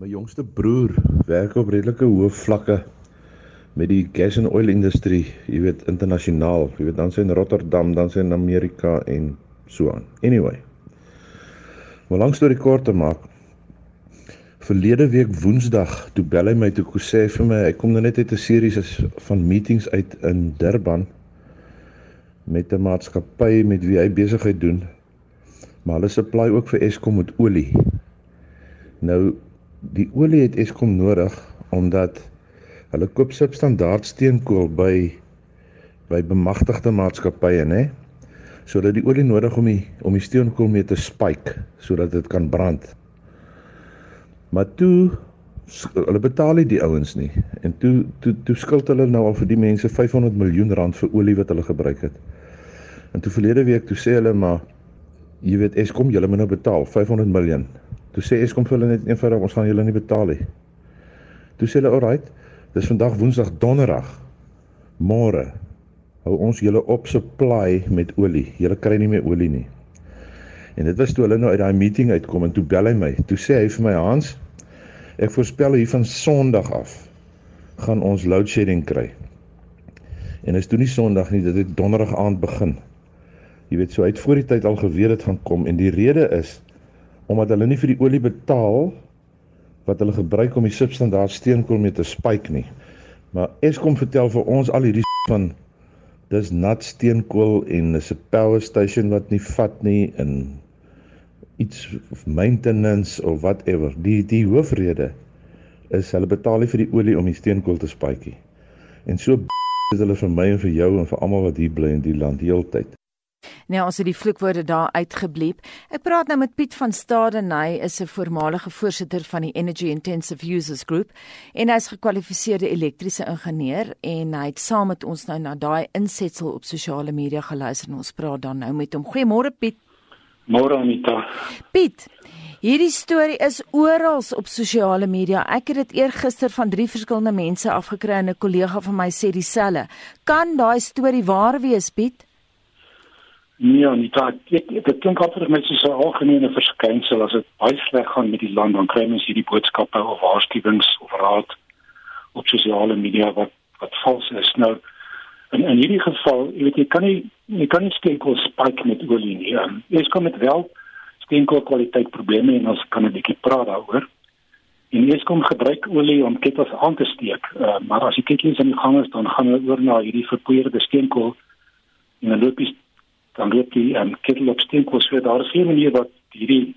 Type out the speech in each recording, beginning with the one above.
My jongste broer werk op redelike hoë vlakke met die gas and oil industrie, jy weet internasionaal. Jy weet dan sien Rotterdam, dan sien Amerika en so aan. Anyway. Maar langs deur die kort te maak. Verlede week Woensdag toe bel hy my toe sê vir my hy kom nou net uit 'n serie van meetings uit in Durban met 'n maatskappy met wie hy besigheid doen. Maar hulle supply ook vir Eskom met olie. Nou die olie het Eskom nodig omdat hulle koop substandaard steenkool by by bemagtigde maatskappye nê sodat die olie nodig om die om die steenkool mee te spike sodat dit kan brand. Maar toe hulle betaal nie die ouens nie en toe toe toe skuld hulle nou al vir die mense 500 miljoen rand vir olie wat hulle gebruik het. En toe verlede week toe sê hulle maar jy weet Eskom julle moet nou betaal 500 miljoen Toe sê Eskom vir hulle net eenvoudig ons gaan julle nie betaal nie. Toe sê hulle alright, dis vandag Woensdag Donderdag. Môre hou ons julle op supply met olie. Julle kry nie meer olie nie. En dit was toe hulle nou uit daai meeting uitkom en toe bel hy my. Toe sê hy vir my Hans, ek voorspel hier van Sondag af gaan ons load shedding kry. En is toe nie Sondag nie, dit het Donderdag aand begin. Jy weet, so uit voor die tyd al geweet het gaan kom en die rede is omdat hulle nie vir die olie betaal wat hulle gebruik om die substandaard steenkool mee te spyk nie. Maar Eskom vertel vir ons al hierdie van dis nat steenkool en dis 'n power station wat nie vat nie in iets of maintenance of whatever. Die die hoofrede is hulle betaal nie vir die olie om die steenkool te spyk nie. En so is hulle vir my en vir jou en vir almal wat hier bly in die land heeltyd. Nou as dit die vloekwoorde daar uitgebleep. Ek praat nou met Piet van Staden, hy is 'n voormalige voorsitter van die Energy Intensive Users Group en hy's gekwalifiseerde elektriese ingenieur en hy het saam met ons nou na daai insetsel op sosiale media geluister en ons praat dan nou met hom. Goeiemôre Piet. Môre Anita. Piet. Hierdie storie is oral op sosiale media. Ek het dit eergister van drie verskillende mense afgekry en 'n kollega van my sê dieselfde. Kan daai storie waar wees, Piet? Nee, nie dit dit, dit klink vir my soos 'n algemene verskynsel as dit baie sleg gaan met die land dan kry mens hierdie boodskappe of waarskuwings of raad op sosiale media wat wat vals is. Nou in in hierdie geval, jy weet jy kan nie jy kan nie steenkool spike met olie nie. Um, jy kom met wel steenkool kwaliteit probleme en ons kan 'n bietjie praat daaroor. En jy kom gebruik olie om kettels aan te steek. Uh, maar as jy kettels in die gang is, dan gaan hulle oor na hierdie verpoeierde steenkool en dan loop jy dan loop die um, kettle op steenkool so daar is geen manier wat hierdie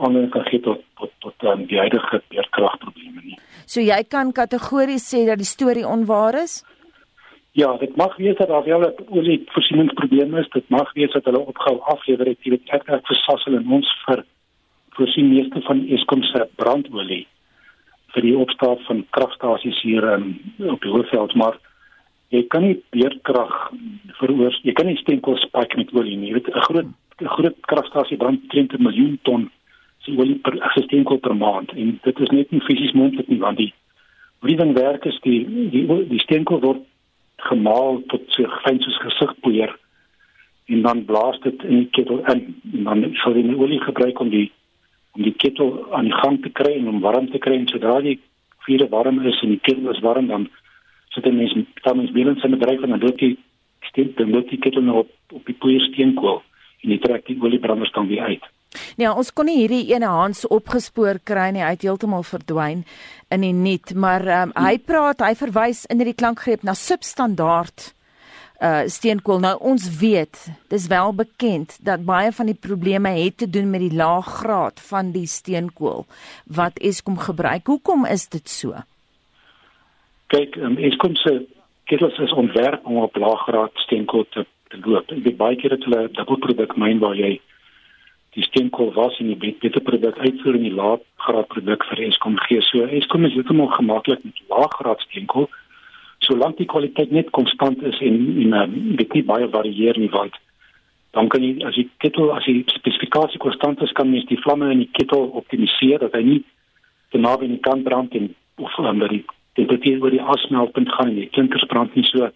ander kan gee tot tot tot um, die huidige beerkragprobleme nie. So jy kan kategories sê dat die storie onwaar is? Ja, dit mag wees dat daar wel 'n olie voorsieningsprobleem is. Dit mag wees dat hulle opgehou aflewer het hier dit ek versassel in ons vir voorsien meeste van Eskom se brandolie vir die opstaan van kragstasies hier in op die Hoëveld maar jy kan nie beerdkrag veroors jy kan nie steenkool spike met olie nie. Jy weet 'n groot 'n groot kragstasie brand 20 miljoen ton se olie per steenkool per maand. En dit is net nie fisies moontlik nie want die dit werk is die die die steenkool word gemaal tot so fyn soos gesigpoeier en dan blaas dit in die ketel in. En dan sal jy olie gebruik om die om die ketel aan die gang te kry en om warm te kry. En sodra die vuur warm is en die ketel is warm dan sit so mense dan mens binne in sy bedryf en dan loop jy steek dan loop jy ketel nou op op die poeier steenkool en jy trek die oliebranders dan weer uit. Ja, ons kon nie hierdie ene Hans opgespoor kry nie. Hy het heeltemal verdwyn in die net, maar um, hy praat, hy verwys in hierdie klankgreep na substandaard uh steenkool. Nou ons weet, dis wel bekend dat baie van die probleme het te doen met die lae graad van die steenkool wat Eskom gebruik. Hoekom is dit so? Kyk um, Eskom se kettels is ontwerp om op laaggraad steenkool te, te loop. Ek weet baie keer dat hulle dubbelproduk myn waar jy die steenkool was en jy beter produk uitvoer in die laaggraad produk vir Eskom gee. So Eskom is heeltemal gemaklik met laaggraad steenkool solank die kwaliteit net konstant is en en um, dit nie baie varieer nie want dan kan jy as die ketel as die spesifikasie konstant is kan jy die vlamme in die ketel optimaliseer dat hy nie te naby aan die kant brand en of um, dat die temperatuur oor die asmelpunt gaan en die klinkers brand nie so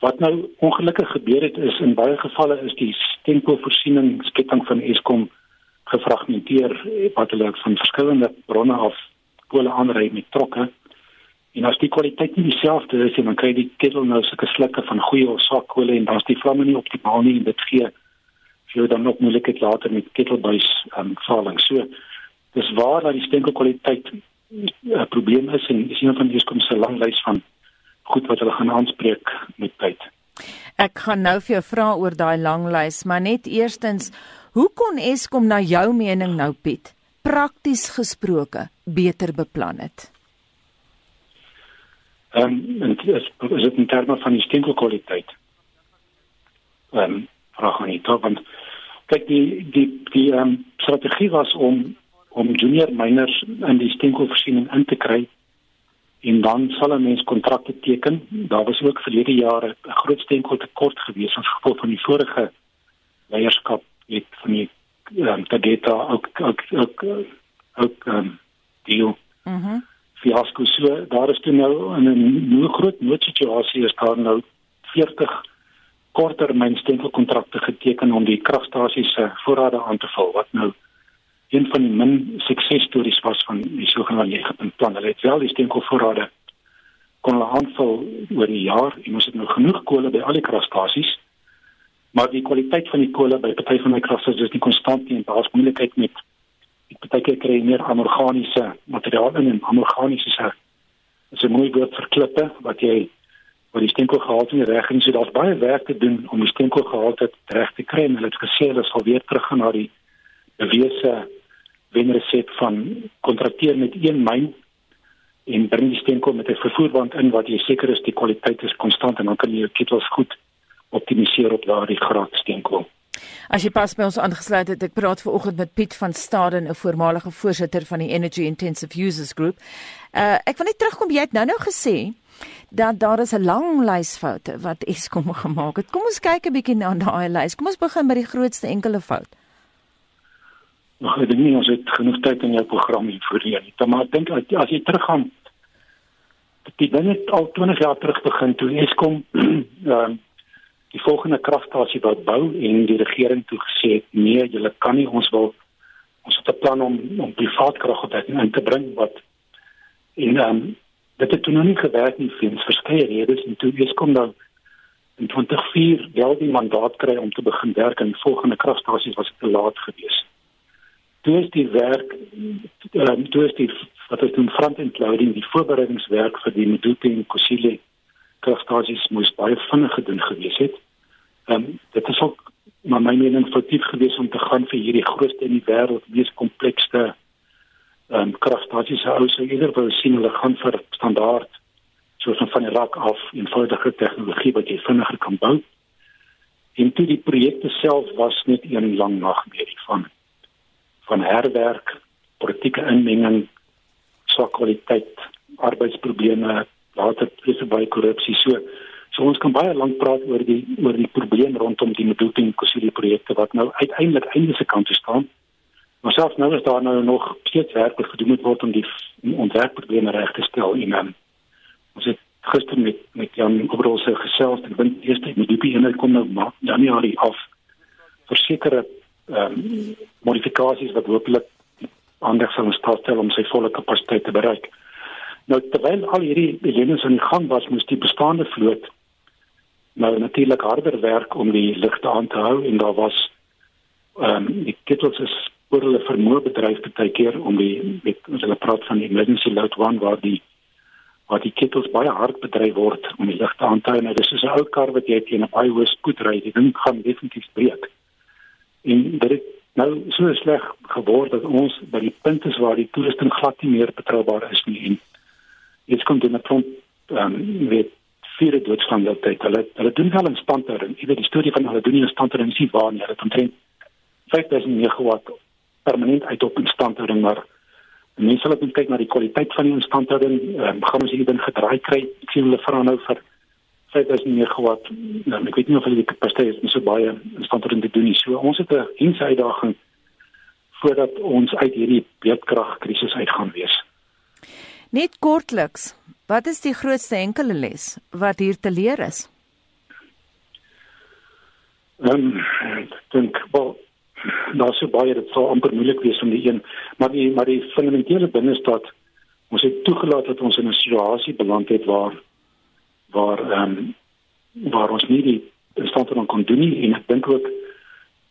wat nou ongelukkig gebeur het is in baie gevalle is die steenkoolvoorsieningsketting van Eskom gefragmenteer wat hulle van verskillende bronne af kolle aanry met trokke. En as die kwaliteit nie dieselfde is nie, dan kry jy die ketel nou sulke slukke van goeie of swak kolle en dan's die vlamme nie optimaal nie en dit gee jou dan nog moeilikheid later met ketelbuis um, valing. So dis waar dat die steenkoolkwaliteit 'n probleem is en is een van die Eskom se lang lys van goed wat hulle gaan aanspreek met tyd. Ek gaan nou vir jou vra oor daai lang lys, maar net eerstens, hoe kon Eskom na jou mening nou Piet prakties gesproke beter beplan het? Ehm um, en dit is, is dit in terme van die steenkoolkwaliteit. Ehm um, vra gaan nie toe want kyk die die die ehm um, strategie was om om junior miners in die steenkoolvoorsiening in te kry en dan sal 'n mens kontrakte teken. Daar was ook verlede jare 'n groot steenkooltekort gewees as gevolg van die vorige leierskap het van die ehm um, Tageta ook ook ook ook ehm um, deal. Mhm. Mm fiasco so daar is toe nou in 'n nuwe groot noodsituasie is daar nou 40 korttermyn stempelkontrakte geteken om die kragstasies se voorrade aan te vul wat nou een van die min suksesstories was van die sogenaamde leegpuntplan. Hulle het wel die stempelvoorrade kon hulle aanvul oor die jaar en ons het nou genoeg kolle by al die kragstasies. Maar die kwaliteit van die kolle by party van die kragstasies is nie konstant nie en daar's moeilikheid met partykeer kry jy meer anorganiese materiaal in en anorganiese is 'n mooi woord vir klippe wat jy waar die steenkoolgehalte nie reg is. So daar's baie werk te doen om die steenkoolgehalte reg te kry. Hulle het gesê hulle sal weer terug gaan na die bewese wenresep van kontrakteer met een myn en bring die steenkool met 'n vervoerband in wat jy seker is die kwaliteit is konstant en dan kan jy jou ketels goed optimaliseer op daardie graad steenkool. As jy pas by ons aangesluit het, ek praat ver oggend met Piet van Staden, 'n voormalige voorsitter van die Energy Intensive Users Group. Uh ek wil net terugkom jy het nou-nou gesê dat daar is 'n lang lys foute wat Eskom gemaak het. Kom ons kyk 'n bietjie na daai lys. Kom ons begin by die grootste enkele fout. Nog ek dink nie ons het genoeg tyd in jou program hier voorheen nie. Maar ek dink as jy teruggaan die ding het al 20 jaar terug begin toe Eskom ehm die volgende kragstasie wou bou en die regering toe gesê het nee, julle kan nie ons wil ons het 'n plan om om privaat kragopwekking in te bring wat en ehm um, dit het toe nog nie gewerk nie vir verskeie redes en toe is kom dan in 2004 wel die mandaat kry om te begin werk aan die volgende kragstasie was te laat gewees. Toe is die werk uh, toe is die wat is doen front-end loading die voorbereidingswerk vir die Medupi en Kusile kragstasies moes baie vinnig gedoen gewees het. Ehm um, dit is ook maar my mening foutief gewees om te gaan vir hierdie grootste in die wêreld mees komplekste ehm um, kragstasies hou so eerder wou sien hulle gaan vir standaard soos van die rak af eenvoudige tegnologie wat jy vinniger kan bou. En toe die projekte self was net een lang nagmerrie van van herwerk, politieke inmenging, swak kwaliteit, arbeidsprobleme, later prese by korrupsie. So so ons kan baie lank praat oor die oor die probleem rondom die Medupi en Kusile projekte wat nou uiteindelik einde se kant toe staan. Maar selfs nou is daar nou nog steeds werk wat gedoen moet word om die ontwerpprobleme reg te stel en um, ons het gister met met Jan Obrol se gesels ek dink met die BN kom nou maar Januarie af versekerde ehm um, modifikasies wat hopelik aandag sal stel om sy volle kapasiteit te bereik. Nou terwyl al hierdie lenings in gang was, moes die bestaande vloot nou natuurlik harder werk om die ligte aan te hou en daar was ehm um, die ketels is oor hulle vermoë bedryf baie keer om die met hulle praat van die emergency load one waar die waar die kettels baie hard bedryf word om die ligte aan te hou. Nou dis is 'n ou kar wat jy teen 'n baie hoë spoed ry. Die ding gaan definitief breek. En dit het nou so sleg geword dat ons by die punt is waar die toerusting glad nie meer betroubaar is nie. En dit kom dan net ehm met vier doodsvang altyd. Hulle hulle doen wel 'n standhouding. Jy weet die storie van hulle doen nie 'n standhouding nie waar nie. Hulle het omtrent 5000 megawatt permanent uit op instandhouding maar mense wat kyk na die kwaliteit van die instandhouding um, gaan ons hierden gedraai kry ek sien hulle vra nou vir 5000 megawatt nou, ek weet nie of hulle die kapasiteit is so baie instandhouding te doen nie. So ons het 'n intense uitdaging voordat ons uit hierdie beedkragkrisis uit gaan wees. Net kortliks wat is die grootste enkele les wat hier te leer is? Ehm um, ek dink wel daar sou baie dit sou amper moeilik wees om die een maar die maar die fundamentele binnestad ons het toegelaat dat ons in 'n situasie beland het waar waar ehm um, waar ons nie die standaard kon doen nie en ek dink ook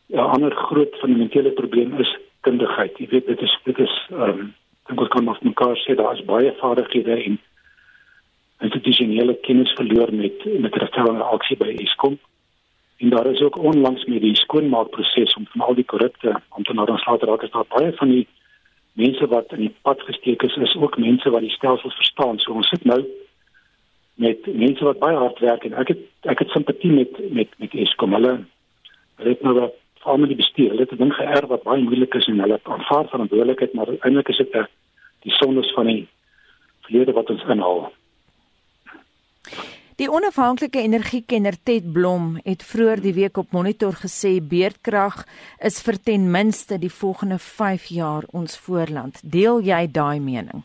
'n ander groot fundamentele probleem is kundigheid. Jy weet dit is dit is ehm um, dink ons kan maar mekaar sê daar is baie vaardighede en institusionele kennis verloor met met regstellende aksie by Eskom. En daar is ook onlangs met die skoonmaakproses om van al die korrupte amptenare ontslae te raak, is daar baie van die mense wat in die pad gesteek is, is ook mense wat die stelsel verstaan. So ons sit nou met mense wat baie hard werk en ek het ek het simpatie met met met Eskom. Hulle hulle het nou wat van die bestuur. Hulle het 'n ding geërf wat baie moeilik is en hulle aanvaar verantwoordelikheid, maar eintlik is dit die sondes van die verlede wat ons inhaal. Die onafhanklike energiekenner Ted Blom het vroeër die week op Monitor gesê beerdkrag is vir ten minste die volgende 5 jaar ons voorland. Deel jy daai mening?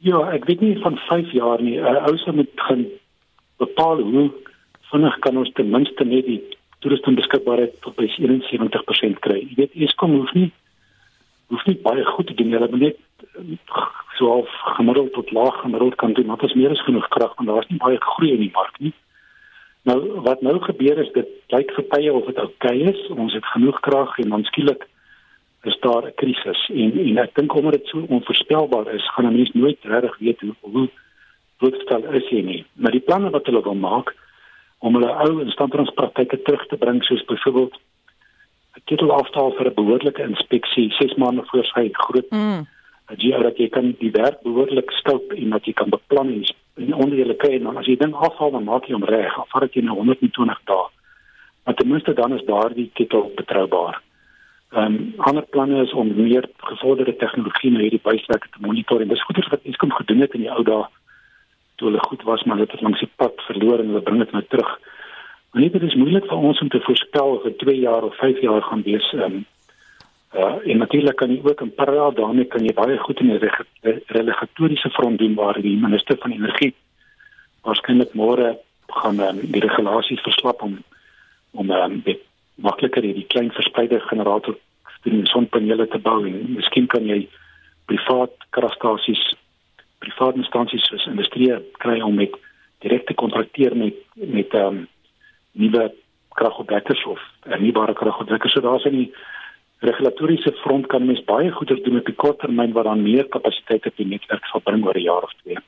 Ja, ek weet nie van 5 jaar nie. Uh, ou se moet gaan bepaal hoe vinnig kan ons ten minste net die toerusting beskikbaarheid tot by 71% kry. Jy weet, Eskom hoef nie hoef nie baie goed te doen. Hulle moet net eh, so half gemiddeld tot laag gemiddeld kan doen. Maar dit is meer as genoeg krag want daar is nie baie groei in die mark nie. Nou wat nou gebeur is dit lyk vir tye of dit oukei okay is. Ons het genoeg krag en dan skielik is daar 'n krisis en en ek dink omdat dit so onvoorspelbaar is, gaan 'n mens nooit regtig weet hoe hoe voorstel is hier nie. Maar die planne wat hulle wil maak om hulle ou instandhoudingspraktyke terug te bring soos byvoorbeeld 'n titel afstel vir 'n behoorlike inspeksie 6 maande voor sy groot mm. jy dat jy kan die werk behoorlik skulp en dat jy kan beplan en, en onderdele kry en dan as jy ding afhaal dan maak jy hom reg vat dit nou 120 dae maar ten minste dan is daardie titel betroubaar. Ehm um, ander planne is om meer gevorderde tegnologie na hierdie byswerke te monitor en dis goeie wat iets kom gedoen het in die ou dae toe hulle goed was maar dit het langs die pad verloor en hulle bring dit nou terug. Maar dit is moeilik vir ons om te voorspel of dit 2 jaar of 5 jaar gaan wees. Um, uh, en natuurlik kan jy ook in parallel daarmee kan jy baie goed in die regulatoriese front doen waar die minister van energie waarskynlik môre gaan um, die regulasies verslap om om um, makliker hierdie klein verspreide generator in sonpanele te bou en miskien kan jy privaat kragstasies privaat instansies soos industrie kry om met direkte kontrakteer met met ehm um, nuwe kragopwekkers of hernubare kragopwekkers. So daar's in die regulatoriese front kan mens baie goeie doen op die kort termyn wat dan meer kapasiteit op die netwerk sal bring oor 'n jaar of twee.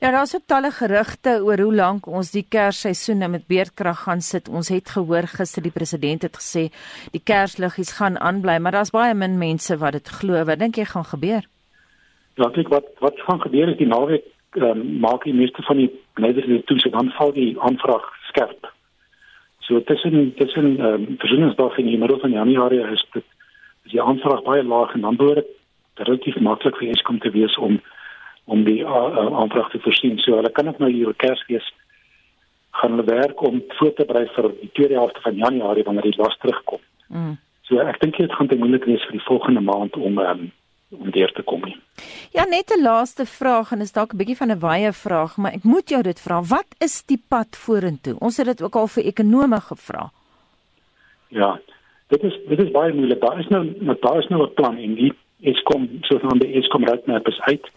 Ja, daar's ook talle gerugte oor hoe lank ons die kersseisoen nou met beerdkrag gaan sit. Ons het gehoor gister die president het gesê die kersliggies gaan aanbly, maar daar's baie min mense wat dit glo. Wat dink jy gaan gebeur? Ja, ek wat wat gaan gebeur is die naweek um, maak die meeste van die leiders die toets dan val die aanvraag skerp. So tussen tussen um, versoeningsdag en die middel van Januarie is dit is die aanvraag baie laag en dan behoort dit relatief maklik vir Eskom te wees om om die uh, uh, aanvraag te voorsien. So hulle kan ook nou hier Kersfees gaan hulle werk om voor te berei vir die tweede helfte van Januarie wanneer die las terugkom. Mm. So ek dink dit gaan te moeilik wees vir die volgende maand om um, om deur te kom nie. Ja, net 'n laaste vraag en is dalk 'n bietjie van 'n wye vraag, maar ek moet jou dit vra. Wat is die pad vorentoe? Ons het dit ook al vir ekonome gevra. Ja, dit is dit is baie moeilik. Daar is nou daar is nou 'n plan en die Eskom soos nou die Eskom roadmap is uit.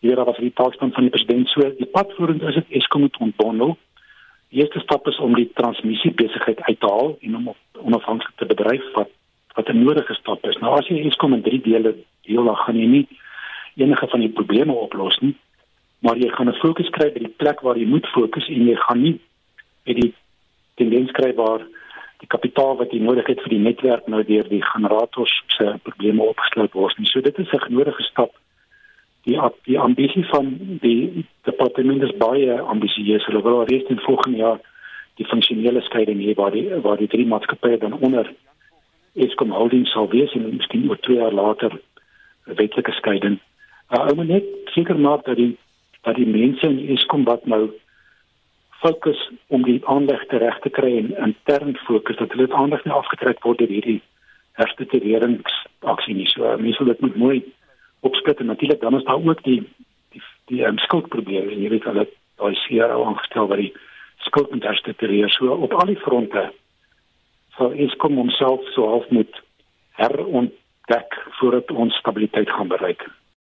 Hier was die taakspan van die president so die pad vorentoe is dit Eskom moet ontbondel. Die eerste stap is om die transmissie besigheid uit te haal en om onafhanklik te bedryf wat wat 'n nodige stap is. Nou as jy Eskom in drie dele deel dan gaan jy nie enige van die probleme oplos nie maar jy gaan 'n fokus kry by die plek waar jy moet fokus en jy gaan nie by die tendens kry waar die kapitaal wat jy nodig het vir die netwerk nou deur die generators se probleme opgesluit word nie so dit is 'n nodige stap die die ambisie van die departement is baie ambisieus hulle wil reeds in volgende jaar die funksionele skeiding hê waar die waar die drie maatskappye dan onder Eskom Holdings sal wees en miskien oor 2 jaar later wetlike skeiding. Uh, ou net seker maak dat die dat die mense in Eskom wat nou fokus om die aanleg te reg te kry en intern fokus dat hulle aandag nie afgetrek word deur hierdie herstructureringsaksie nie. So mense moet dit mooi opsplit en natuurlik dan is daar ook die die die um, skuldprobleme en jy weet hulle daai CRO aangestel wat die skuld moet herstruktureer. So op al die fronte sal Eskom homself so half moet herontdek voordat ons stabiliteit gaan bereik.